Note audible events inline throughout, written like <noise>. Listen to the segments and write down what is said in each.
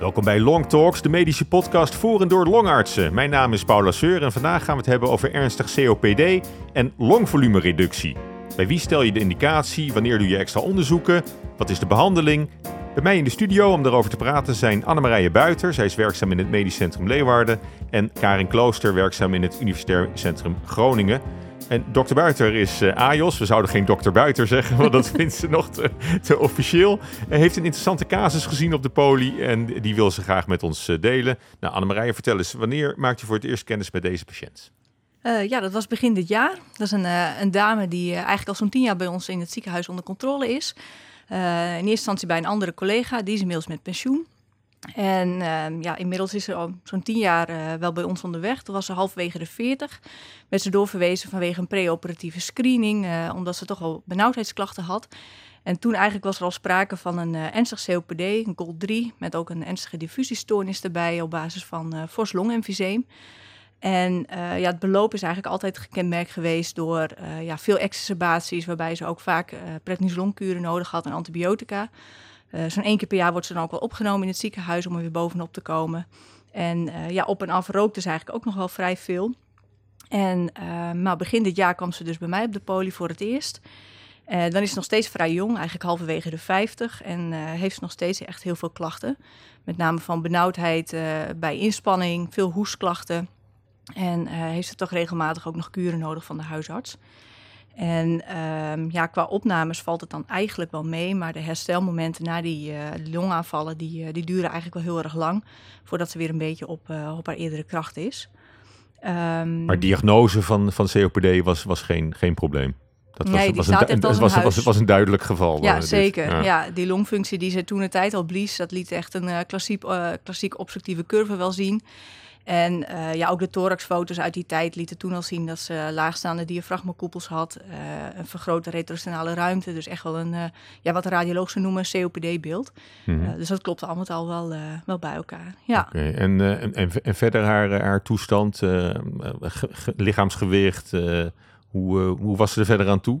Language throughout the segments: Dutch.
Welkom bij Long Talks, de medische podcast voor en door longartsen. Mijn naam is Paula Seur en vandaag gaan we het hebben over ernstig COPD en longvolumereductie. Bij wie stel je de indicatie? Wanneer doe je extra onderzoeken? Wat is de behandeling? Bij mij in de studio om daarover te praten zijn Annemarije Buiter. Zij is werkzaam in het Medisch Centrum Leeuwarden. En Karin Klooster, werkzaam in het Universitair Centrum Groningen. En dokter Buiter is uh, AJOS. We zouden geen dokter Buiter zeggen, want dat <laughs> vindt ze nog te, te officieel. Hij heeft een interessante casus gezien op de poli en die wil ze graag met ons uh, delen. Nou, Annemarije, vertel eens, wanneer maakte je voor het eerst kennis met deze patiënt? Uh, ja, dat was begin dit jaar. Dat is een, een dame die eigenlijk al zo'n tien jaar bij ons in het ziekenhuis onder controle is. in eerste instantie bij een andere collega, die is inmiddels met pensioen. En uh, ja, inmiddels is ze al zo'n tien jaar uh, wel bij ons onderweg. Toen was ze halverwege de 40. Werd ze doorverwezen vanwege een preoperatieve screening, uh, omdat ze toch al benauwdheidsklachten had. En toen eigenlijk was er al sprake van een uh, ernstig COPD, een GOL3, met ook een ernstige diffusiestoornis erbij op basis van uh, fors longemfyseem. En ja, het beloop is eigenlijk altijd gekenmerkt geweest door ja, veel exacerbaties, waarbij ze ook vaak prednisolonkuren nodig had en antibiotica. Uh, Zo'n één keer per jaar wordt ze dan ook wel opgenomen in het ziekenhuis om er weer bovenop te komen. En uh, ja, op en af rookte ze eigenlijk ook nog wel vrij veel. En maar begin dit jaar kwam ze dus bij mij op de poli voor het eerst. dan is ze nog steeds vrij jong, eigenlijk halverwege de 50. En heeft ze nog steeds echt heel veel klachten. Met name van benauwdheid bij inspanning, veel hoestklachten. En heeft ze toch regelmatig ook nog kuren nodig van de huisarts. En um, ja, qua opnames valt het dan eigenlijk wel mee, maar de herstelmomenten na die uh, longaanvallen, die, uh, die duren eigenlijk wel heel erg lang voordat ze weer een beetje op, uh, op haar eerdere kracht is. Um, maar diagnose van, van COPD was, was geen, geen probleem? Dat was, nee, was, een, het was, was, was, was, een duidelijk geval. Ja, zeker. Ja. ja. die longfunctie die ze toen de tijd al blies, dat liet echt een klassiek, klassiek obstructieve curve wel zien. En uh, ja, ook de thoraxfoto's uit die tijd lieten toen al zien dat ze laagstaande diafragmakoepels had. Uh, een vergrote retrosternale ruimte. Dus echt wel een, uh, ja, wat de radiologen noemen, COPD-beeld. Mm -hmm. dus dat klopt allemaal al wel, wel bij elkaar. Ja. Okay. En, en, en, verder haar, haar toestand, lichaamsgewicht, hoe, hoe was ze er verder aan toe?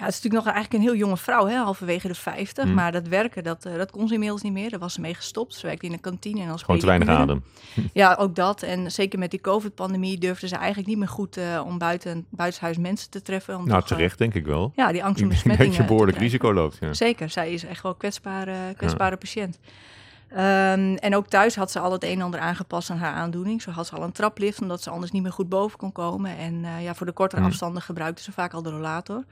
Ja, het is natuurlijk nog eigenlijk een heel jonge vrouw, hè, halverwege de 50. Mm. Maar dat werken, dat, uh, dat kon ze inmiddels niet meer. Daar was ze mee gestopt. Ze werkte in een kantine. En als Gewoon te weinig adem. Ja, ook dat. En zeker met die COVID-pandemie durfde ze eigenlijk niet meer goed uh, om buiten, buitenshuis mensen te treffen. Om nou, toch, terecht denk ik wel. Ja, die angst om <laughs> besmetting Dat je behoorlijk risico loopt. Ja. Zeker, zij is echt wel een kwetsbare, kwetsbare ja. patiënt. Um, en ook thuis had ze al het een en ander aangepast aan haar aandoening. Zo had ze al een traplift, omdat ze anders niet meer goed boven kon komen. En uh, ja, voor de kortere mm. afstanden gebruikte ze vaak al de rollator.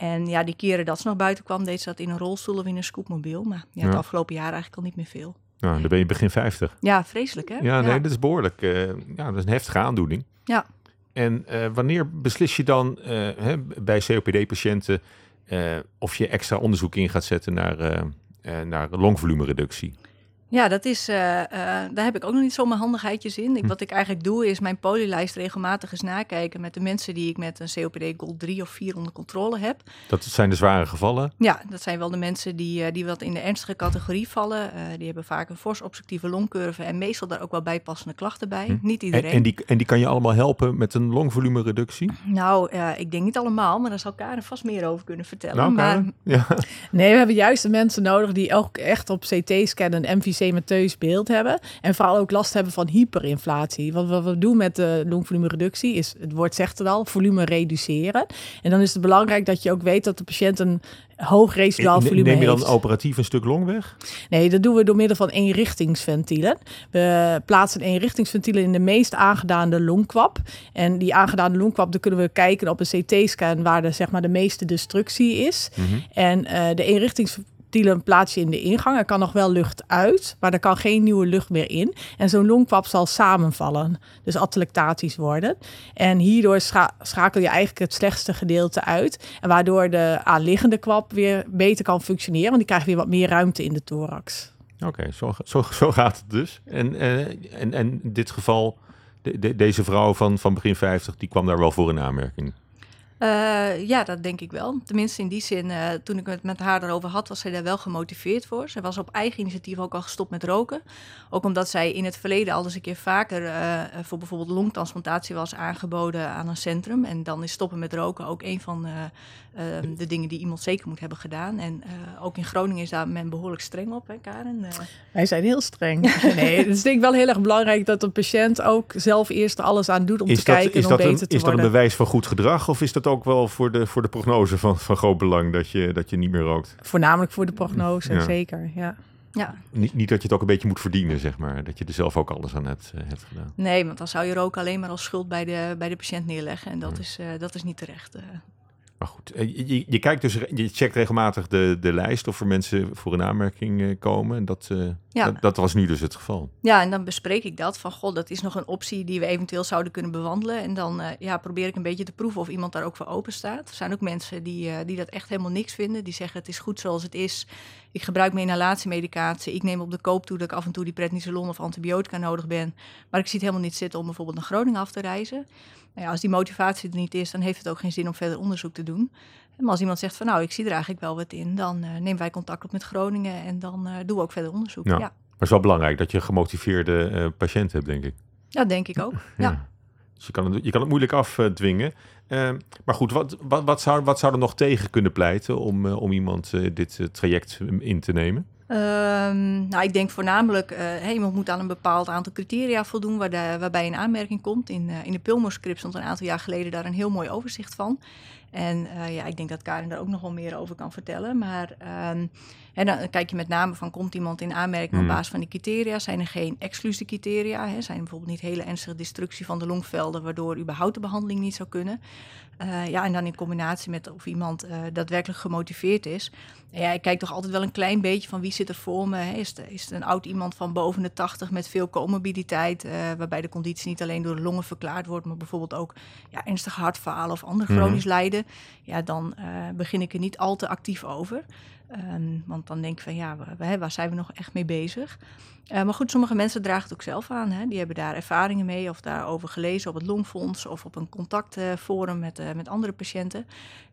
En ja, die keren dat ze nog buiten kwam, deed ze dat in een rolstoel of in een scootmobiel. Maar ja, het ja. afgelopen jaar eigenlijk al niet meer veel. Nou, dan ben je begin 50. Ja, vreselijk hè? Ja, nee, ja. dat is behoorlijk. Uh, ja, dat is een heftige aandoening. Ja. En uh, wanneer beslis je dan uh, hè, bij COPD-patiënten of je extra onderzoek in gaat zetten naar, naar longvolumereductie? Ja, dat is, uh, uh, daar heb ik ook nog niet zo mijn handigheidjes in. Ik, Hm. wat ik eigenlijk doe, is mijn polylijst regelmatig eens nakijken met de mensen die ik met een COPD Gold 3 of 4 onder controle heb. Dat zijn de zware gevallen? Ja, dat zijn wel de mensen die, uh, die wat in de ernstige categorie vallen. die hebben vaak een fors obstructieve longcurve en meestal daar ook wel bijpassende klachten bij. Hm. Niet iedereen. En, en, die, en die kan je allemaal helpen met een longvolumereductie? Nou, ik denk niet allemaal, maar daar zal Karen vast meer over kunnen vertellen. Nou, maar... ja. Nee, we hebben juist de mensen nodig die ook echt op CT-scan en MVC beeld hebben. En vooral ook last hebben van hyperinflatie. Wat, wat we doen met de longvolumereductie is, het woord zegt het al, volume reduceren. En dan is het belangrijk dat je ook weet dat de patiënt een hoog residuaal volume Neem je dan heeft. operatief een stuk long weg? Nee, dat doen we door middel van eenrichtingsventielen. We plaatsen eenrichtingsventielen in de meest aangedaande longkwap. En die aangedaande longkwap, daar kunnen we kijken op een CT-scan waar de, zeg maar, de meeste destructie is. Mhm. En uh, de eenrichtingsventielen ventielen plaats je in de ingang. Er kan nog wel lucht uit, maar er kan geen nieuwe lucht meer in. En zo'n longkwap zal samenvallen, dus atelectatisch worden. En hierdoor scha schakel je eigenlijk het slechtste gedeelte uit. En waardoor de aanliggende kwap weer beter kan functioneren, want die krijgt weer wat meer ruimte in de thorax. Oké, zo, zo, zo gaat het dus. En, uh, en, en in dit geval, de, deze vrouw van, van begin 50, die kwam daar wel voor in aanmerking. Uh, ja, dat denk ik wel. Tenminste, in die zin, uh, toen ik het met haar erover had, was zij daar wel gemotiveerd voor. Zij was op eigen initiatief ook al gestopt met roken. Ook omdat zij in het verleden al eens een keer vaker uh, voor bijvoorbeeld longtransplantatie was aangeboden aan een centrum. En dan is stoppen met roken ook een van ehm, de dingen die iemand zeker moet hebben gedaan. En ook in Groningen is daar men behoorlijk streng op, hè Karen? Wij zijn heel streng. <laughs> nee, het is denk ik wel heel erg belangrijk dat een patiënt ook zelf eerst alles aan doet om is te kijken en om beter een, te is worden. Is dat een bewijs van goed gedrag of is dat ook wel voor de, voor de prognose van, van groot belang dat je, dat je niet meer rookt? Voornamelijk voor de prognose, zeker. Ja. Ja. Niet, niet dat je het ook een beetje moet verdienen, zeg maar. Dat je er zelf ook alles aan hebt, uh, hebt gedaan. Nee, want dan zou je roken alleen maar als schuld bij de, bij de patiënt neerleggen. En dat, is, uh, dat is niet terecht. Uh. Maar goed, eh, je, je, kijkt dus, je checkt regelmatig de, de lijst of er mensen voor een aanmerking uh, komen. En dat, uh, ja. dat, dat, was nu dus het geval. Ja, en dan bespreek ik dat van, god, dat is nog een optie die we eventueel zouden kunnen bewandelen. En dan uh, ja, probeer ik een beetje te proeven of iemand daar ook voor open staat. Er zijn ook mensen die, die dat echt helemaal niks vinden. Die zeggen, het is goed zoals het is. Ik gebruik mijn inhalatiemedicatie. Ik neem op de koop toe dat ik af en toe die prednisolon of antibiotica nodig ben. Maar ik zie het helemaal niet zitten om bijvoorbeeld naar Groningen af te reizen. Nou ja, als die motivatie er niet is, dan heeft het ook geen zin om verder onderzoek te doen. Maar als iemand zegt van nou, ik zie er eigenlijk wel wat in, dan uh, nemen wij contact op met Groningen en dan uh, doen we ook verder onderzoek. Ja. ja. Maar het is wel belangrijk dat je een gemotiveerde uh, patiënt hebt, denk ik. Ja, denk ik ook. ja. ja. Dus je kan, het, je kan het moeilijk afdwingen. Uh, maar goed, wat, wat, wat, zou, wat zou er nog tegen kunnen pleiten om, om iemand dit traject in te nemen? Um, nou, ik denk voornamelijk, uh, iemand moet aan een bepaald aantal criteria voldoen waar de, waarbij een aanmerking komt. In, uh, in de stond een aantal jaar geleden daar een heel mooi overzicht van. En uh, ja, ik denk dat Karin daar ook nog wel meer over kan vertellen. Maar um, en dan kijk je met name van, komt iemand in aanmerking op hmm. basis van die criteria? Zijn er geen exclusieve criteria? Hè? Zijn er bijvoorbeeld niet hele ernstige destructie van de longvelden, waardoor überhaupt de behandeling niet zou kunnen? Uh, ja, en dan in combinatie met of iemand daadwerkelijk gemotiveerd is. Ja, ik kijk toch altijd wel een klein beetje van wie zit er voor me. Hè? Is, is het een oud iemand van boven de 80 met veel comorbiditeit, uh, waarbij de conditie niet alleen door de longen verklaard wordt, maar bijvoorbeeld ook ja, ernstig hartfalen of ander chronisch mm. lijden. Ja, dan begin ik er niet al te actief over. Um, want dan denk ik van ja, waar, waar zijn we nog echt mee bezig? Uh, maar goed, sommige mensen dragen het ook zelf aan. Hè? Die hebben daar ervaringen mee of daarover gelezen op het Longfonds of op een contactforum met, uh, met andere patiënten.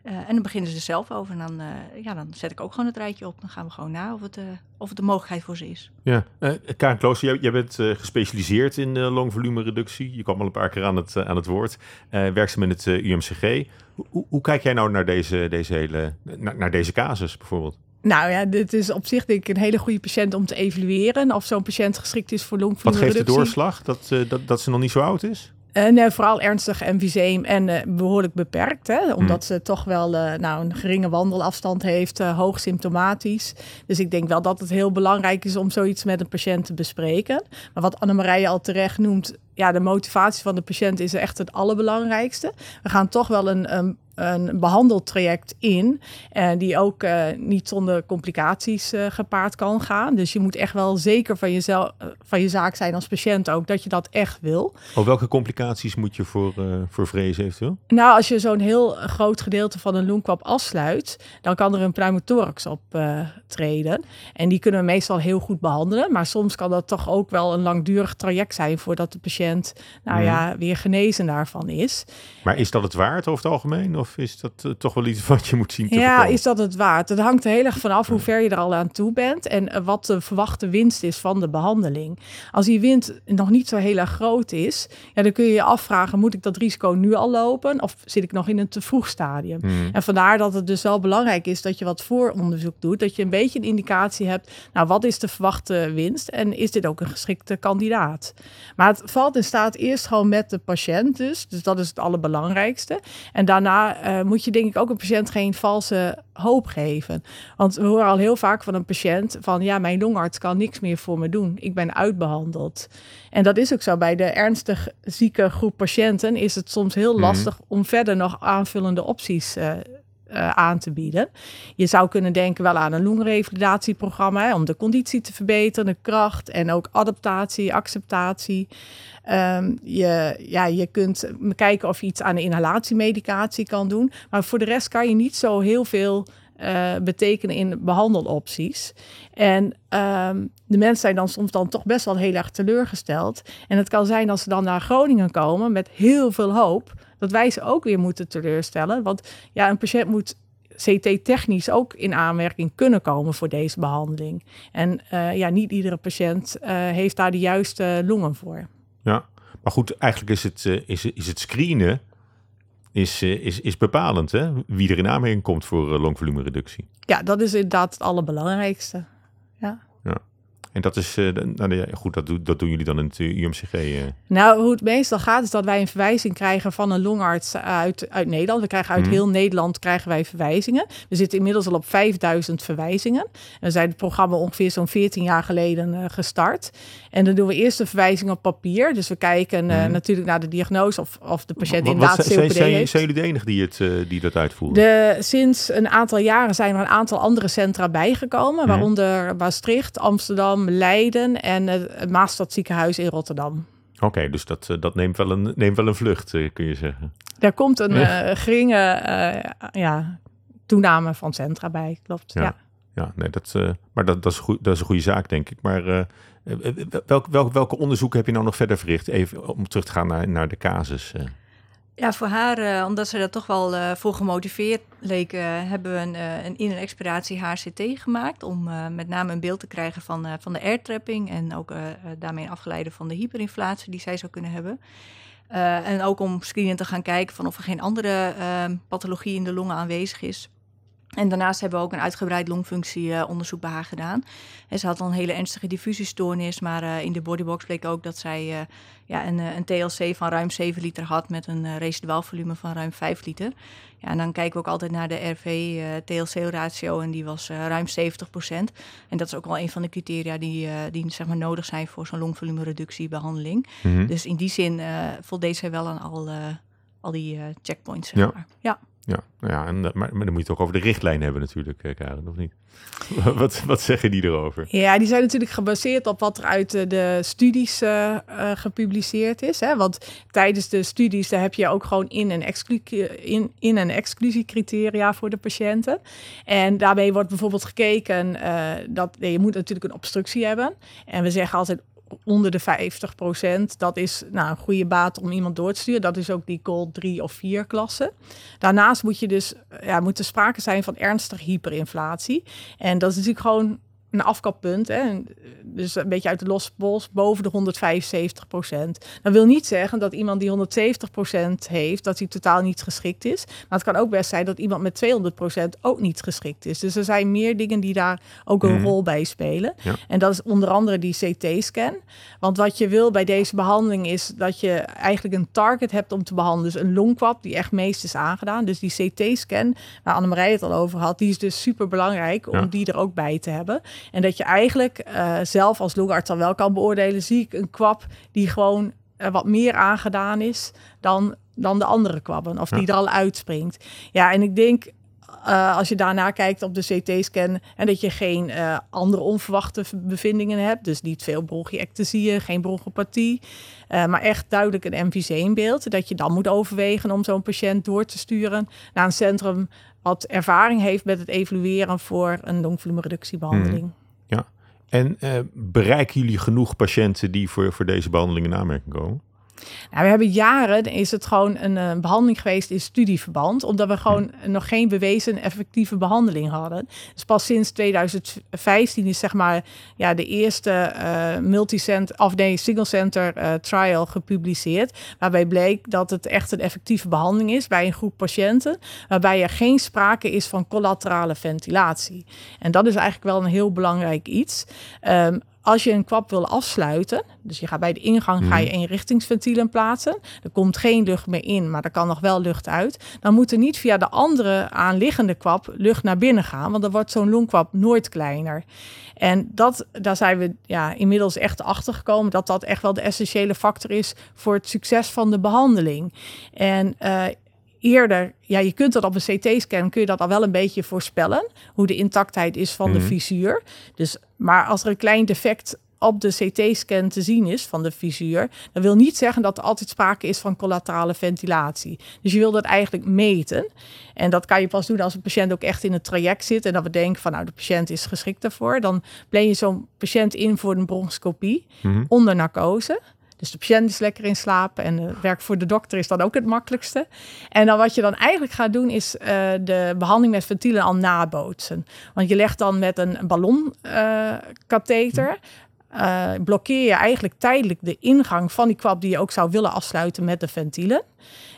Uh, en dan beginnen ze er zelf over. En dan, ja, dan zet ik ook gewoon het rijtje op. Dan gaan we gewoon na of het, of een mogelijkheid voor ze is. Ja, Karen Kloos, jij, bent gespecialiseerd in longvolume reductie. Je kwam al een paar keer aan het, aan het woord. werkzaam in het UMCG. Hoe, hoe, kijk jij nou naar deze, deze hele naar deze casus bijvoorbeeld? Nou ja, dit is op zich denk ik een hele goede patiënt om te evalueren of zo'n patiënt geschikt is voor longvolumereductie. Wat geeft de doorslag dat, uh, dat, dat ze nog niet zo oud is? Uh, nee, vooral ernstig emfyseem en uh, behoorlijk beperkt. Hè, omdat mm. ze toch wel uh, nou, een geringe wandelafstand heeft, hoog symptomatisch. Dus ik denk wel dat het heel belangrijk is om zoiets met een patiënt te bespreken. Maar wat Annemarije al terecht noemt, ja, de motivatie van de patiënt is echt het allerbelangrijkste. We gaan toch wel een, een een behandeltraject in. En uh, die ook uh, niet zonder complicaties uh, gepaard kan gaan. Dus je moet echt wel zeker van, jezelf, van je zaak zijn als patiënt ook dat je dat echt wil. Oh, welke complicaties moet je voor, voor vrezen eventueel? Nou, als je zo'n heel groot gedeelte van een longkwap afsluit, dan kan er een pneumothorax op treden. En die kunnen we meestal heel goed behandelen. Maar soms kan dat toch ook wel een langdurig traject zijn voordat de patiënt nou mhm. ja, weer genezen daarvan is. Maar is dat het waard over het algemeen? Of of is dat uh, toch wel iets wat je moet zien te Ja, is dat het waard? Het hangt er heel erg vanaf hoe ver je er al aan toe bent en uh, wat de verwachte winst is van de behandeling. Als die winst nog niet zo heel erg groot is, ja, dan kun je je afvragen, moet ik dat risico nu al lopen of zit ik nog in een te vroeg stadium? Hmm. En vandaar dat het dus wel belangrijk is dat je wat vooronderzoek doet, dat je een beetje een indicatie hebt, nou wat is de verwachte winst en is dit ook een geschikte kandidaat? Maar het valt in staat eerst gewoon met de patiënt dus, dus dat is het allerbelangrijkste. En daarna uh, moet je denk ik ook een patiënt geen valse hoop geven. Want we horen al heel vaak van een patiënt van ja, mijn longarts kan niks meer voor me doen. Ik ben uitbehandeld. En dat is ook zo. Bij de ernstig zieke groep patiënten is het soms heel mhm. lastig om verder nog aanvullende opties uh, uh, aan te bieden. Je zou kunnen denken wel aan een longrevalidatieprogramma hè, om de conditie te verbeteren, de kracht en ook adaptatie, acceptatie. Um, je, ja, je kunt kijken of je iets aan de inhalatiemedicatie kan doen. Maar voor de rest kan je niet zo heel veel eh, betekenen in behandelopties. En ehm, de mensen zijn dan soms dan toch best wel heel erg teleurgesteld. En het kan zijn als ze dan naar Groningen komen met heel veel hoop, dat wij ze ook weer moeten teleurstellen. Want ja, een patiënt moet CT-technisch ook in aanmerking kunnen komen voor deze behandeling. En uh, ja, niet iedere patiënt uh, heeft daar de juiste longen voor. Ja, maar goed, eigenlijk is het, uh, is, is het screenen is, is, is bepalend, hè? Wie er in aanmerking komt voor longvolumereductie. Ja, dat is inderdaad het allerbelangrijkste. En dat is, uh, nou, ja, goed, dat, doen, dat doen jullie dan in het UMCG? Uh. Eh. Nou, hoe het meestal gaat is dat wij een verwijzing krijgen van een longarts uit, uit Nederland. We krijgen uit mm. heel Nederland krijgen wij verwijzingen. We zitten inmiddels al op 5000 verwijzingen. We zijn het programma ongeveer zo'n 14 jaar geleden uh, gestart. En dan doen we eerst de verwijzing op papier. Dus we kijken mm. natuurlijk naar de diagnose of, of de patiënt wat, inderdaad COPD zijn, zijn, heeft. Zijn jullie de enige die, het, die dat uitvoeren? De, sinds een aantal jaren zijn er een aantal andere centra bijgekomen. Mm. Waaronder Maastricht, Amsterdam, Leiden en het Maastad ziekenhuis in Rotterdam. Oké, dus dat, eh, dat neemt, wel een, neemt wel een vlucht, eh, kun je zeggen. Daar komt een uh, geringe uh, ja, toename van centra bij, klopt. Ja, ja. ja nee, dat, uh, maar dat, dat, is goed, dat is een goede zaak, denk ik. Maar welk, welk, welke onderzoeken heb je nou nog verder verricht? Even om terug te gaan naar, naar de casus. Ja, voor haar, uh, omdat ze daar toch wel uh, voor gemotiveerd leken, hebben we een, een in- en expiratie HCT gemaakt. Om met name een beeld te krijgen van, van de airtrapping en ook daarmee afgeleide van de hyperinflatie die zij zou kunnen hebben. en ook om screenen te gaan kijken van of er geen andere pathologie in de longen aanwezig is. En daarnaast hebben we ook een uitgebreid longfunctieonderzoek bij haar gedaan. En ze had al een hele ernstige diffusiestoornis, maar uh, in de bodybox bleek ook dat zij uh, ja, een, een, TLC van ruim 7 liter had met een uh, residuaal volume van ruim 5 liter. Ja, en dan kijken we ook altijd naar de RV-TLC-ratio en die was ruim 70 procent. En dat is ook wel een van de criteria die, die zeg maar, nodig zijn voor zo'n longvolumereductiebehandeling. Mm -hmm. Dus in die zin voldeed zij wel aan al, al die checkpoints. Zeg ja. maar. ja. Ja, nou ja en, maar, maar dan moet je het ook over de richtlijn hebben natuurlijk, Karen, of niet? <laughs> wat, wat zeggen die erover? Ja, die zijn natuurlijk gebaseerd op wat er uit de, de studies gepubliceerd is. Hè? Want tijdens de studies daar heb je ook gewoon in- en, exclu in, in- en exclusiecriteria voor de patiënten. En daarbij wordt bijvoorbeeld gekeken dat je moet natuurlijk een obstructie hebben. En we zeggen altijd onder de 50% Dat is nou, een goede baat om iemand door te sturen. Dat is ook die gold 3 of 4 klasse. Daarnaast moet je dus, ja, moet er sprake zijn van ernstige hyperinflatie. En dat is natuurlijk gewoon een afkappunt. Hè? Dus een beetje uit de losse pols boven de 175 procent. Dat wil niet zeggen dat iemand die 170 procent heeft, dat hij totaal niet geschikt is. Maar het kan ook best zijn dat iemand met 200 procent ook niet geschikt is. Dus er zijn meer dingen die daar ook een mm. rol bij spelen. Ja. En dat is onder andere die CT-scan. Want wat je wil bij deze behandeling is dat je eigenlijk een target hebt om te behandelen. Dus een longkwap die echt meest is aangedaan. Dus die CT-scan, waar Annemarij het al over had, die is dus super belangrijk om ja. die er ook bij te hebben. En dat je eigenlijk uh, zelf als longarts dan wel kan beoordelen, zie ik een kwap die gewoon uh, wat meer aangedaan is dan, dan de andere kwabben. Of die er al uitspringt. Ja, en ik denk uh, als je daarna kijkt op de CT-scan en dat je geen uh, andere onverwachte bevindingen hebt, dus niet veel bronchiectasieën, geen bronchopathie, maar echt duidelijk een MVC-beeld, dat je dan moet overwegen om zo'n patiënt door te sturen naar een centrum wat ervaring heeft met het evalueren voor een longvolumereductiebehandeling. Hmm. Ja, en bereiken jullie genoeg patiënten die voor, voor deze behandeling in aanmerking komen? Nou, we hebben jaren, is het gewoon een, een, behandeling geweest in studieverband, omdat we gewoon hmm. nog geen bewezen effectieve behandeling hadden. Dus pas sinds 2015 is zeg maar ja, de eerste uh, multicenter, of nee, single center uh, trial gepubliceerd, waarbij bleek dat het echt een effectieve behandeling is bij een groep patiënten, waarbij er geen sprake is van collaterale ventilatie. En dat is eigenlijk wel een heel belangrijk iets. Um, als je een kwap wil afsluiten, dus je gaat bij de ingang ga je eenrichtingsventielen plaatsen. Er komt geen lucht meer in, maar er kan nog wel lucht uit. Dan moet er niet via de andere aanliggende kwap lucht naar binnen gaan, want dan wordt zo'n longkwap nooit kleiner. En dat, daar zijn we ja, inmiddels echt achter gekomen dat dat echt wel de essentiële factor is voor het succes van de behandeling. En uh, eerder, ja, je kunt dat op een CT-scan, kun je dat al wel een beetje voorspellen, hoe de intactheid is van mm -hmm. de visuur. Dus, maar als er een klein defect op de CT-scan te zien is van de visuur, dat wil niet zeggen dat er altijd sprake is van collaterale ventilatie. Dus je wil dat eigenlijk meten. En dat kan je pas doen als een patiënt ook echt in het traject zit en dat we denken van nou de patiënt is geschikt daarvoor. Dan plan je zo'n patiënt in voor een bronchoscopie Mhm. onder narcose. Dus de patiënt is lekker in slaap en het werk voor de dokter is dan ook het makkelijkste. En dan wat je dan eigenlijk gaat doen is eh, de behandeling met ventielen al nabootsen. Want je legt dan met een ballonkatheter, eh, blokkeer je eigenlijk tijdelijk de ingang van die kwap die je ook zou willen afsluiten met de ventielen.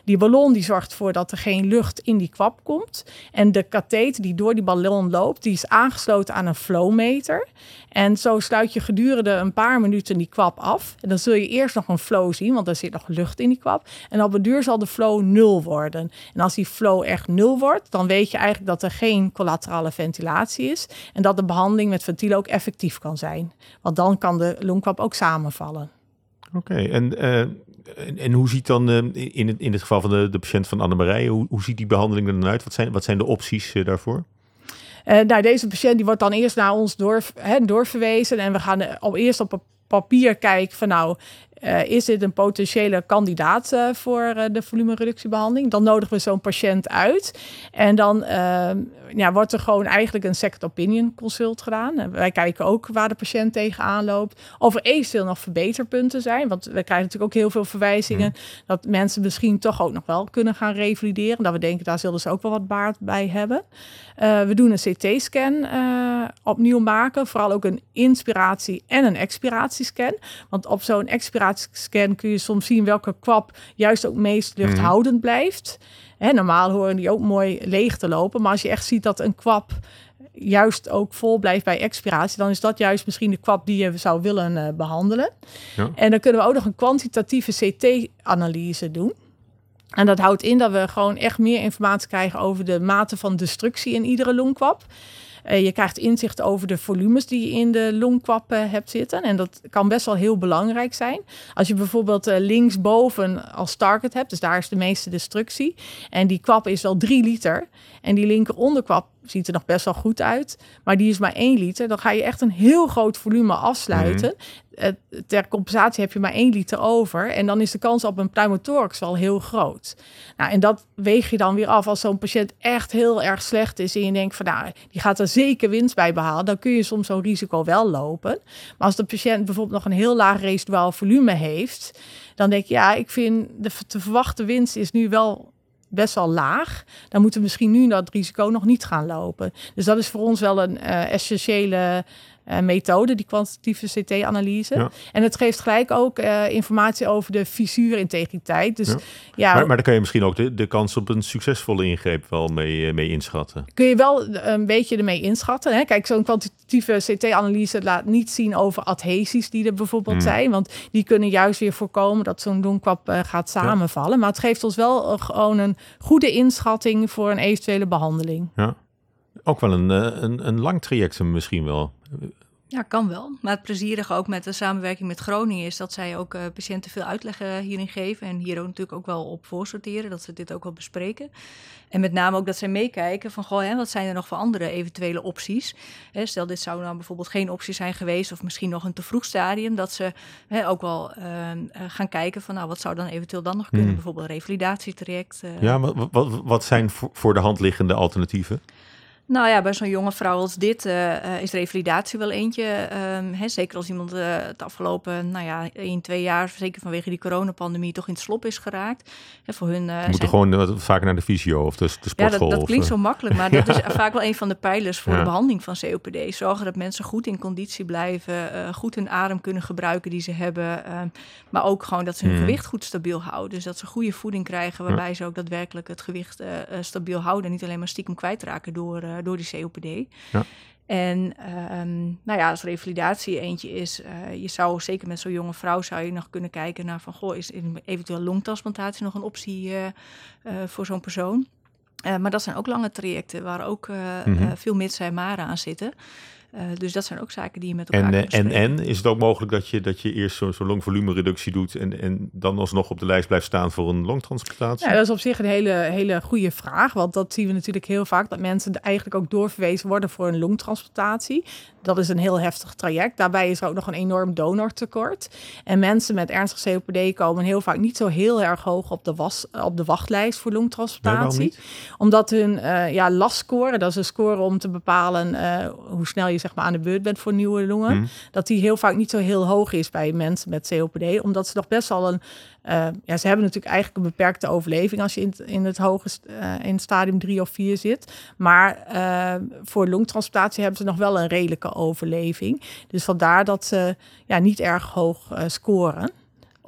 Die ballon die zorgt ervoor dat er geen lucht in die kwap komt. En de katheter die door die ballon loopt, die is aangesloten aan een flowmeter. En zo sluit je gedurende een paar minuten die kwap af. En dan zul je eerst nog een flow zien, want er zit nog lucht in die kwap. En op de duur zal de flow nul worden. En als die flow echt nul wordt, dan weet je eigenlijk dat er geen collaterale ventilatie is. En dat de behandeling met ventielen ook effectief kan zijn. Want dan kan de longkwap ook samenvallen. Oké, en, eh, en, en hoe ziet dan eh, in, het, in het geval van de, de patiënt van Annemarije, hoe, hoe ziet die behandeling er dan uit? Wat zijn, wat zijn de opties eh, daarvoor? Nou, deze patiënt die wordt dan eerst naar ons door, hè, doorverwezen. En we gaan al eerst op papier kijken van nou, eh, is dit een potentiële kandidaat eh, voor eh, de volumereductiebehandeling? Dan nodigen we zo'n patiënt uit. En dan ja, wordt er gewoon eigenlijk een second opinion consult gedaan. En wij kijken ook waar de patiënt tegenaan loopt. Of er eventueel nog verbeterpunten zijn. Want we krijgen natuurlijk ook heel veel verwijzingen. Dat mensen misschien toch ook nog wel kunnen gaan revalideren. Dat we denken, daar zullen ze ook wel wat baat bij hebben. We doen een CT-scan opnieuw maken. Vooral ook een inspiratie- en een expiratiescan. Want op zo'n expiratiescan kun je soms zien welke kwap juist ook meest luchthoudend blijft. Hè, normaal horen die ook mooi leeg te lopen. Maar als je echt ziet dat een kwap juist ook vol blijft bij expiratie, dan is dat juist misschien de kwap die je zou willen eh, behandelen. Ja. En dan kunnen we ook nog een kwantitatieve CT-analyse doen. En dat houdt in dat we gewoon echt meer informatie krijgen over de mate van destructie in iedere longkwap. Eh, je krijgt inzicht over de volumes die je in de longkwap eh, hebt zitten. En dat kan best wel heel belangrijk zijn. Als je bijvoorbeeld eh, linksboven als target hebt, dus daar is de meeste destructie. En die kwap is wel 3 liter. En die linker onderkwap ziet er nog best wel goed uit. Maar die is maar 1 liter. Dan ga je echt een heel groot volume afsluiten. Eh, ter compensatie heb je maar 1 liter over. En dan is de kans op een pneumothorax wel heel groot. Nou, en dat weeg je dan weer af als zo'n patiënt echt heel erg slecht is. En je denkt van nou, die gaat er zeker winst bij behalen. Dan kun je soms zo'n risico wel lopen. Maar als de patiënt bijvoorbeeld nog een heel laag residuaal volume heeft. Dan denk je, ja, ik vind de te verwachte winst is nu wel best wel laag. Dan moeten we misschien nu dat risico nog niet gaan lopen. Dus dat is voor ons wel een eh, essentiële eh, methode, die kwantitatieve CT-analyse. Ja. En het geeft gelijk ook eh, informatie over de fissuurintegriteit. Dus Ja. ja, Maar, maar dan kan je misschien ook de, de kans op een succesvolle ingreep wel mee, eh, mee inschatten. kun je wel een beetje ermee inschatten. Hè? Kijk, zo'n kwantitatieve CT-analyse laat niet zien over adhesies die er bijvoorbeeld Hmm. zijn. Want die kunnen juist weer voorkomen dat zo'n longkwap eh, gaat samenvallen. Maar het geeft ons wel gewoon een goede inschatting voor een eventuele behandeling. Ja. Ook wel een, een, een lang traject misschien wel. Ja, kan wel. Maar het plezierige ook met de samenwerking met Groningen is dat zij ook eh, patiënten veel uitleg hierin geven. En hier ook natuurlijk ook wel op voorsorteren, dat ze dit ook wel bespreken. En met name ook dat zij meekijken van, goh, hè, wat zijn er nog voor andere eventuele opties? Hè, stel, dit zou nou bijvoorbeeld geen optie zijn geweest, of misschien nog een te vroeg stadium, dat ze hè, ook wel eh, eh, gaan kijken van, nou, wat zou dan eventueel dan nog kunnen? Hmm. Bijvoorbeeld een revalidatietraject. eh, Ja, wat, wat, wat zijn voor de hand liggende alternatieven? Nou ja, bij zo'n jonge vrouw als dit eh, eh, is revalidatie wel eentje. ehm, hè, zeker als iemand eh, het afgelopen, nou ja, één, twee jaar, zeker vanwege die coronapandemie, toch in het slop is geraakt. Hè, voor hun, Ze moeten zijn- gewoon vaker naar de fysio of de, de ja, dat, dat of, klinkt zo makkelijk, maar dat <laughs> is vaak wel een van de pijlers voor Ja. de behandeling van COPD. Zorgen dat mensen goed in conditie blijven, goed hun adem kunnen gebruiken die ze hebben, ehm, maar ook gewoon dat ze hun Hmm. gewicht goed stabiel houden. Dus dat ze goede voeding krijgen, waarbij ze ook daadwerkelijk het gewicht stabiel houden en niet alleen maar stiekem kwijtraken door, door die COPD. Ja. En ehm, nou ja, als revalidatie eentje is, eh, je zou zeker met zo'n jonge vrouw zou je nog kunnen kijken naar van, goh, is eventueel longtransplantatie nog een optie eh, eh, voor zo'n persoon? Eh, maar dat zijn ook lange trajecten waar ook eh, Mhm. eh, veel mits en maren aan zitten. Uh, dus dat zijn ook zaken die je met elkaar en, kan En, bespreken. en is het ook mogelijk dat je, dat je eerst zo'n zo longvolumereductie doet en, en dan alsnog op de lijst blijft staan voor een longtransplantatie? Ja, dat is op zich een hele, hele goede vraag. Want dat zien we natuurlijk heel vaak. Dat mensen eigenlijk ook doorverwezen worden voor een longtransplantatie. Dat is een heel heftig traject. Daarbij is er ook nog een enorm donortekort. En mensen met ernstig COPD komen heel vaak niet zo heel erg hoog op de, was, op de wachtlijst voor longtransplantatie. Nee, Omdat hun uh, ja, LAS-score, dat is een score om te bepalen uh, hoe snel je zeg maar, aan de beurt bent voor nieuwe longen. Hmm. Dat die heel vaak niet zo heel hoog is bij mensen met COPD. Omdat ze nog best wel een uh, ja, ze hebben natuurlijk eigenlijk een beperkte overleving als je in, in het hoge uh, in stadium 3 of 4 zit. Maar uh, voor longtransplantatie hebben ze nog wel een redelijke overleving. Dus vandaar dat ze ja, niet erg hoog scoren.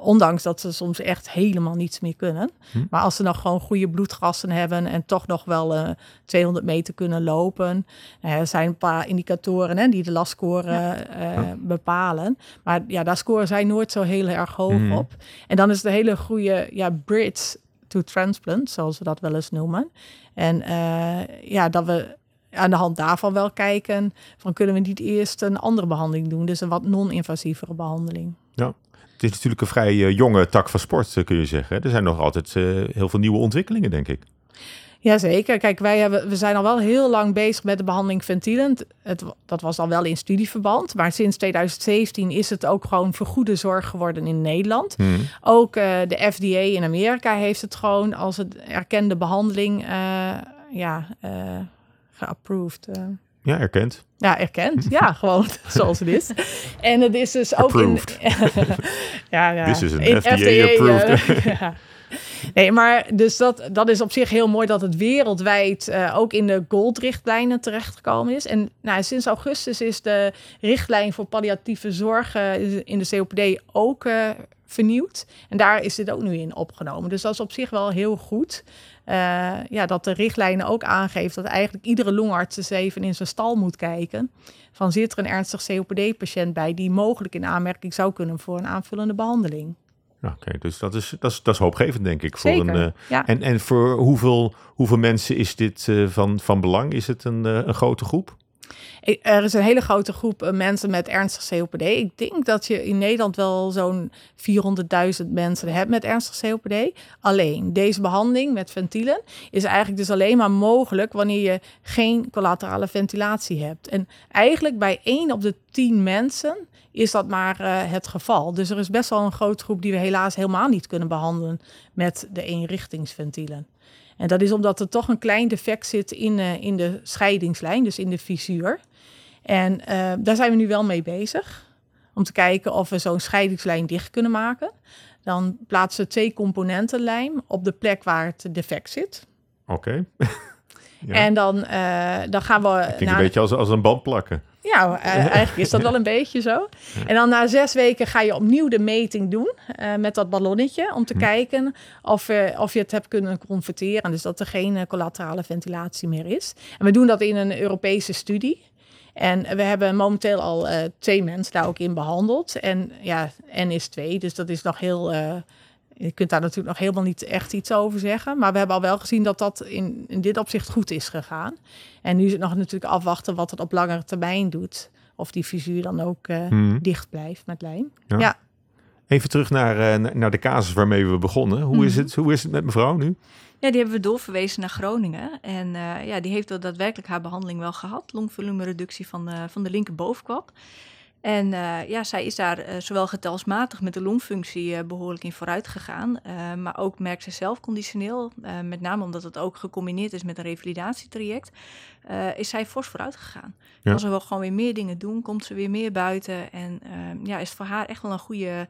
Ondanks dat ze soms echt helemaal niets meer kunnen. Hm. Maar als ze nog gewoon goede bloedgassen hebben en toch nog wel uh, 200 meter kunnen lopen. Er zijn een paar indicatoren hè, die de lastscore ja. uh, ja. bepalen. Maar ja, daar scoren zij nooit zo heel erg hoog hm. op. En dan is een hele goede ja, bridge to transplant, zoals we dat wel eens noemen. En eh, ja, dat we aan de hand daarvan wel kijken van kunnen we niet eerst een andere behandeling doen. Dus een wat non-invasievere behandeling. Ja. Het is natuurlijk een vrij uh, jonge tak van sport, uh, kun je zeggen. Er zijn nog altijd uh, heel veel nieuwe ontwikkelingen, denk ik. Jazeker. Kijk, wij hebben, we zijn al wel heel lang bezig met de behandeling ventielen. Het, dat was al wel in studieverband. Maar sinds 2017 is het ook gewoon vergoede zorg geworden in Nederland. Hmm. Ook de FDA in Amerika heeft het gewoon als een erkende behandeling ja, geapproved. Ja, erkend. Ja, erkend. <laughs> Ja, gewoon <laughs> zoals het is. En het is dus ook approved. in... <laughs> ja, ja. This is een FDA-approved. ja. Nee, maar dus dat, dat is op zich heel mooi dat het wereldwijd uh, ook in de GOLD-richtlijnen terechtgekomen is. En nou, sinds augustus is de richtlijn voor palliatieve zorg uh, in de COPD ook uh, vernieuwd. En daar is dit ook nu in opgenomen. Dus dat is op zich wel heel goed. Uh, ja, dat de richtlijnen ook aangeeft dat eigenlijk iedere longarts eens even in zijn stal moet kijken. Van zit er een ernstig COPD-patiënt bij die mogelijk in aanmerking zou kunnen voor een aanvullende behandeling? Oké, okay, dus dat is, dat, is, dat is hoopgevend, denk ik. Zeker, voor een, uh, ja. en, en voor hoeveel, hoeveel mensen is dit uh, van, van belang? Is het een, uh, een grote groep? Er is een hele grote groep mensen met ernstig COPD. Ik denk dat je in Nederland wel zo'n 400.000 mensen hebt met ernstig COPD. Alleen deze behandeling met ventielen is eigenlijk dus alleen maar mogelijk wanneer je geen collaterale ventilatie hebt. En eigenlijk bij 1 op de 10 mensen is dat maar uh, het geval. Dus er is best wel een grote groep die we helaas helemaal niet kunnen behandelen met de eenrichtingsventielen. En dat is omdat er toch een klein defect zit in, uh, in de scheidingslijn, dus in de visuur. En uh, daar zijn we nu wel mee bezig. Om te kijken of we zo'n scheidingslijn dicht kunnen maken. Dan plaatsen we twee componenten lijm op de plek waar het defect zit. Oké. Okay. <laughs> ja. En dan, uh, dan gaan we. Naar... een beetje als, als een band plakken. Ja, uh, <laughs> eigenlijk is dat wel een beetje zo. En dan na zes weken ga je opnieuw de meting doen uh, met dat ballonnetje. Om te kijken of, uh, of je het hebt kunnen converteren. Dus dat er geen collaterale ventilatie meer is. En we doen dat in een Europese studie. En we hebben momenteel al uh, twee mensen daar ook in behandeld. En ja, N is twee, dus dat is nog heel. Je kunt daar natuurlijk nog helemaal niet echt iets over zeggen. Maar we hebben al wel gezien dat dat in, in dit opzicht goed is gegaan. En nu is het nog natuurlijk afwachten wat het op langere termijn doet. Of die visuur dan ook uh, Hmm. dicht blijft met lijm. Ja. ja. Even terug naar, uh, naar de casus waarmee we begonnen. Hoe, is het, hoe is het met mevrouw nu? Ja, die hebben we doorverwezen naar Groningen. En uh, ja, die heeft wel daadwerkelijk haar behandeling wel gehad. Longvolumereductie van de, van de linkerbovenkwap. En uh, ja, zij is daar uh, zowel getalsmatig met de longfunctie uh, behoorlijk in vooruit gegaan. maar ook merkt ze zelf conditioneel, met name omdat het ook gecombineerd is met een revalidatietraject, is zij fors vooruit gegaan. Ja. Kan ze wel gewoon weer meer dingen doen, komt ze weer meer buiten. En ja, is het voor haar echt wel een goede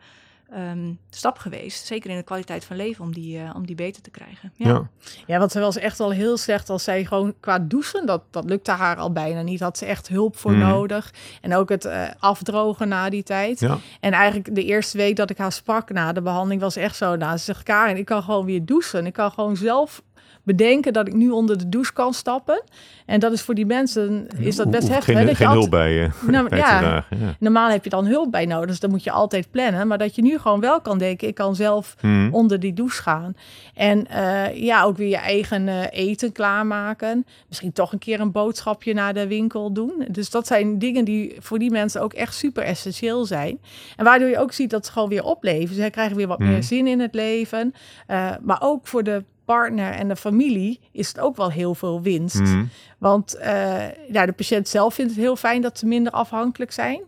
um, stap geweest. Zeker in de kwaliteit van leven om die, uh, om die beter te krijgen. Ja. Ja. Ja, want ze was echt wel heel slecht als zij gewoon qua douchen, dat, dat lukte haar al bijna niet. Had ze echt hulp voor Mm. nodig. En ook het uh, afdrogen na die tijd. Ja. En eigenlijk de eerste week dat ik haar sprak na de behandeling was echt zo. Nou, ze zegt, Karin, ik kan gewoon weer douchen. Ik kan gewoon zelf bedenken dat ik nu onder de douche kan stappen. En dat is voor die mensen is dat best heftig. Geen, hè, je geen hulp bij je. Nou, <laughs> te ja. Normaal heb je dan hulp bij nodig, dus dan moet je altijd plannen. Maar dat je nu gewoon wel kan denken, ik kan zelf Hmm. onder die douche gaan. En eh, ja, ook weer je eigen eh, eten klaarmaken. Misschien toch een keer een boodschapje naar de winkel doen. Dus dat zijn dingen die voor die mensen ook echt super essentieel zijn. En waardoor je ook ziet dat ze gewoon weer opleven. Zij krijgen weer wat meer zin in het leven. Eh, maar ook voor de partner en de familie is het ook wel heel veel winst. Hmm. Want eh, ja, de patiënt zelf vindt het heel fijn dat ze minder afhankelijk zijn.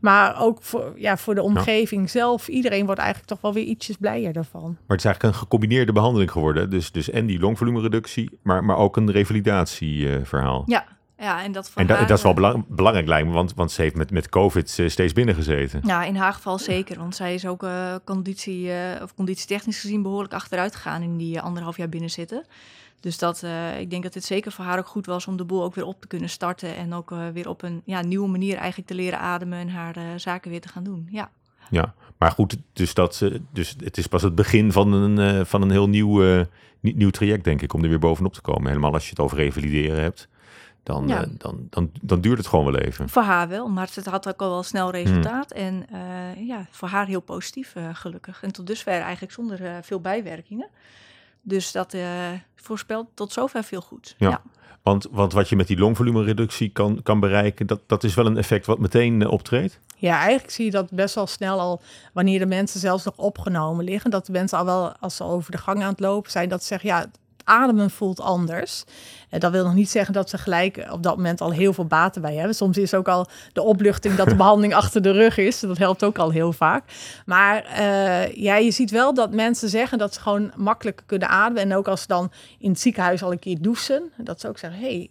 Maar ook voor, ja, voor de omgeving zelf, iedereen wordt eigenlijk toch wel weer ietsjes blijer daarvan. Maar het is eigenlijk een gecombineerde behandeling geworden. Dus, dus en die longvolumereductie, maar, maar ook een revalidatieverhaal. Ja, ja en dat voor en da- haar, dat is wel belang- belangrijk lijkt me, want, want ze heeft met, met COVID eh, steeds binnengezeten. Ja, in haar geval zeker. Want zij is ook eh, conditie, eh, of conditietechnisch gezien behoorlijk achteruit gegaan in die eh, anderhalf jaar binnenzitten. Dus dat, ik denk dat het zeker voor haar ook goed was om de boel ook weer op te kunnen starten. En ook weer op een ja, nieuwe manier eigenlijk te leren ademen en haar zaken weer te gaan doen. Ja. Ja, maar goed, dus, dat, ze- dus het is pas het begin van een, van een heel nieuw, nie- nieuw traject, denk ik, om er weer bovenop te komen. Helemaal als je het over revalideren hebt, dan, Ja. eh, dan, dan, dan duurt het gewoon wel even. Voor haar wel, maar het had ook al wel snel resultaat. En eh, ja, voor haar heel positief, eh, gelukkig. En tot dusver eigenlijk zonder eh, veel bijwerkingen. Dus dat eh, voorspelt tot zover veel goed. Ja. ja. Want, want wat je met die longvolumereductie kan, kan bereiken, dat, dat is wel een effect wat meteen optreedt. Ja, eigenlijk zie je dat best wel snel al, wanneer de mensen zelfs nog opgenomen liggen, dat de mensen al wel, als ze over de gang aan het lopen zijn, dat ze zeggen, ja, ademen voelt anders. En dat wil nog niet zeggen dat ze gelijk op dat moment al heel veel baten bij hebben. Soms is ook al de opluchting dat de <laughs> behandeling achter de rug is. Dat helpt ook al heel vaak. Maar eh, ja, je ziet wel dat mensen zeggen dat ze gewoon makkelijker kunnen ademen. En ook als ze dan in het ziekenhuis al een keer douchen, dat ze ook zeggen, hey,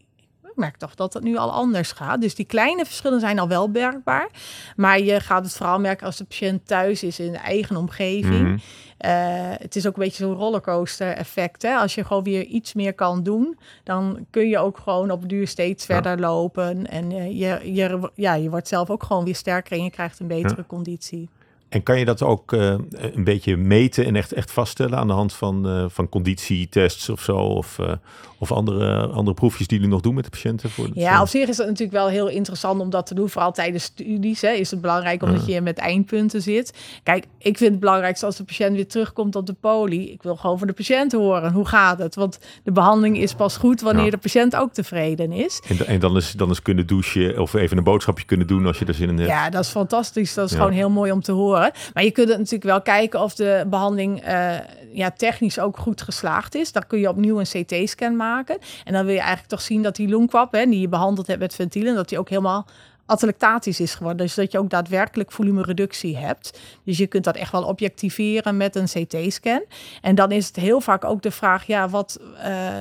merk toch dat het nu al anders gaat. Dus die kleine verschillen zijn al wel merkbaar. Maar je gaat het vooral merken als de patiënt thuis is in de eigen omgeving. Mhm. Eh, het is ook een beetje zo'n rollercoaster effect. Hè? Als je gewoon weer iets meer kan doen, dan kun je ook gewoon op duur steeds Ja. verder lopen. En eh, je, je, ja, je wordt zelf ook gewoon weer sterker en je krijgt een betere conditie. En kan je dat ook eh, een beetje meten en echt, echt vaststellen aan de hand van, eh, van conditietests of zo? Of, eh, of andere, andere proefjes die jullie nog doen met de patiënten? Voor Ja, op zich is het natuurlijk wel heel interessant om dat te doen. Vooral tijdens studies hè, is het belangrijk omdat je met eindpunten zit. Kijk, ik vind het belangrijkste als de patiënt weer terugkomt op de poli. Ik wil gewoon van de patiënt horen. Hoe gaat het? Want de behandeling is pas goed wanneer Ja. de patiënt ook tevreden is. En, en dan, is, dan is kunnen douchen of even een boodschapje kunnen doen als je er zin in hebt. Ja, dat is fantastisch. Dat is Ja. gewoon heel mooi om te horen. Maar je kunt natuurlijk wel kijken of de behandeling eh, ja, technisch ook goed geslaagd is. Dan kun je opnieuw een CT-scan maken. En dan wil je eigenlijk toch zien dat die longkwap, hè, die je behandeld hebt met ventielen, dat die ook helemaal atelectatisch is geworden. Dus dat je ook daadwerkelijk volumereductie hebt. Dus je kunt dat echt wel objectiveren met een CT-scan. En dan is het heel vaak ook de vraag, ja, wat... eh,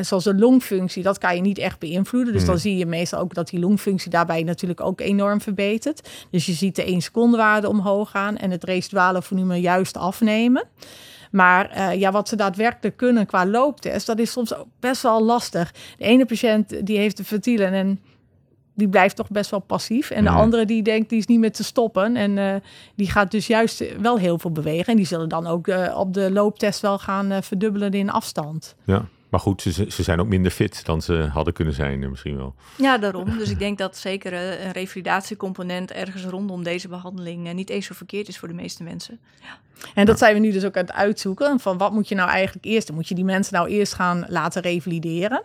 zoals de longfunctie, dat kan je niet echt beïnvloeden. Dus Hmm. dan zie je meestal ook dat die longfunctie daarbij natuurlijk ook enorm verbetert. Dus je ziet de 1 seconde waarde omhoog gaan en het residuale volume juist afnemen. Maar eh, ja, wat ze daadwerkelijk kunnen qua looptest, dat is soms ook best wel lastig. De ene patiënt die heeft de ventielen en die blijft toch best wel passief. En de Mhm. andere die denkt, die is niet meer te stoppen. En eh, die gaat dus juist wel heel veel bewegen. En die zullen dan ook eh, op de looptest wel gaan eh, verdubbelen in afstand. Ja. Maar goed, ze, ze zijn ook minder fit dan ze hadden kunnen zijn, eh, misschien wel. Ja, daarom. Dus ik denk dat zeker eh, een revalidatiecomponent ergens rondom deze behandeling eh, niet eens zo verkeerd is voor de meeste mensen. En dat zijn we nu dus ook aan het uitzoeken. Van wat moet je nou eigenlijk eerst doen? Moet je die mensen nou eerst gaan laten revalideren?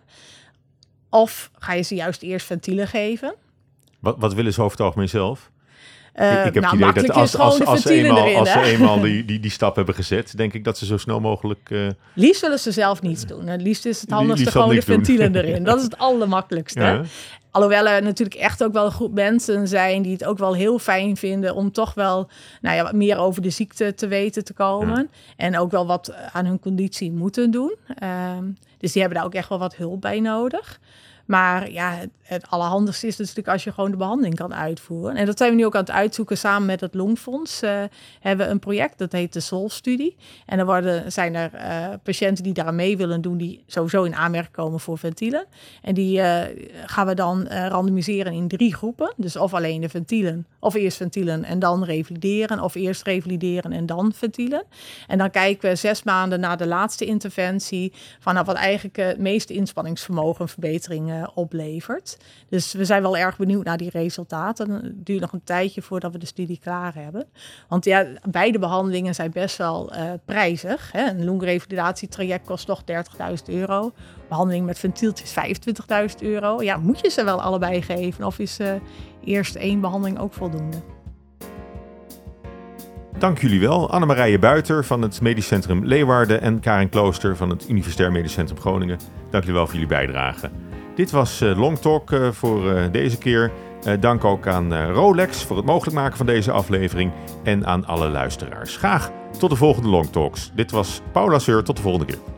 Of ga je ze juist eerst ventielen geven? Wat, wat willen ze over het algemeen zelf? Eh, ik, ik heb nou, het idee dat als, als, eenmaal, erin. als ze eenmaal <laughs> die, die, die stap hebben gezet, denk ik dat ze zo snel mogelijk... eh, Liefst willen ze zelf niets doen. Het liefst is het handigste gewoon de doen. ventielen <laughs> erin. Dat is het allermakkelijkste. ja. Alhoewel er natuurlijk echt ook wel een groep mensen zijn die het ook wel heel fijn vinden om toch wel nou ja, wat meer over de ziekte te weten te komen. En ook wel wat aan hun conditie moeten doen. Ehm, dus die hebben daar ook echt wel wat hulp bij nodig. Maar ja, het, het allerhandigste is natuurlijk als je gewoon de behandeling kan uitvoeren. En dat zijn we nu ook aan het uitzoeken samen met het Longfonds. Uh, hebben we een project, dat heet de SOL-studie. En dan worden, zijn er uh, patiënten die daar mee willen doen, die sowieso in aanmerking komen voor ventielen. En die uh, gaan we dan randomiseren in drie groepen. Dus of alleen de ventielen, of eerst ventielen en dan revalideren. Of eerst revalideren en dan ventielen. En dan kijken we zes maanden na de laatste interventie van nou, wat eigenlijk het meeste inspanningsvermogen verbetering oplevert. Dus we zijn wel erg benieuwd naar die resultaten. Het duurt nog een tijdje voordat we de studie klaar hebben. Want ja, beide behandelingen zijn best wel uh, prijzig. Hè? Een longrevalidatietraject kost toch 30.000 euro. Behandeling met ventieltjes 25.000 euro. Ja, moet je ze wel allebei geven? Of is uh, eerst één behandeling ook voldoende? Dank jullie wel, Annemarije Buiter van het Medisch Centrum Leeuwarden en Karin Klooster van het Universitair Medisch Centrum Groningen. Dank jullie wel voor jullie bijdrage. Dit was uh, Long Talk uh, voor uh, deze keer. dank ook aan Rolex voor het mogelijk maken van deze aflevering en aan alle luisteraars. Graag tot de volgende Long Talks. Dit was Paula Seur, tot de volgende keer.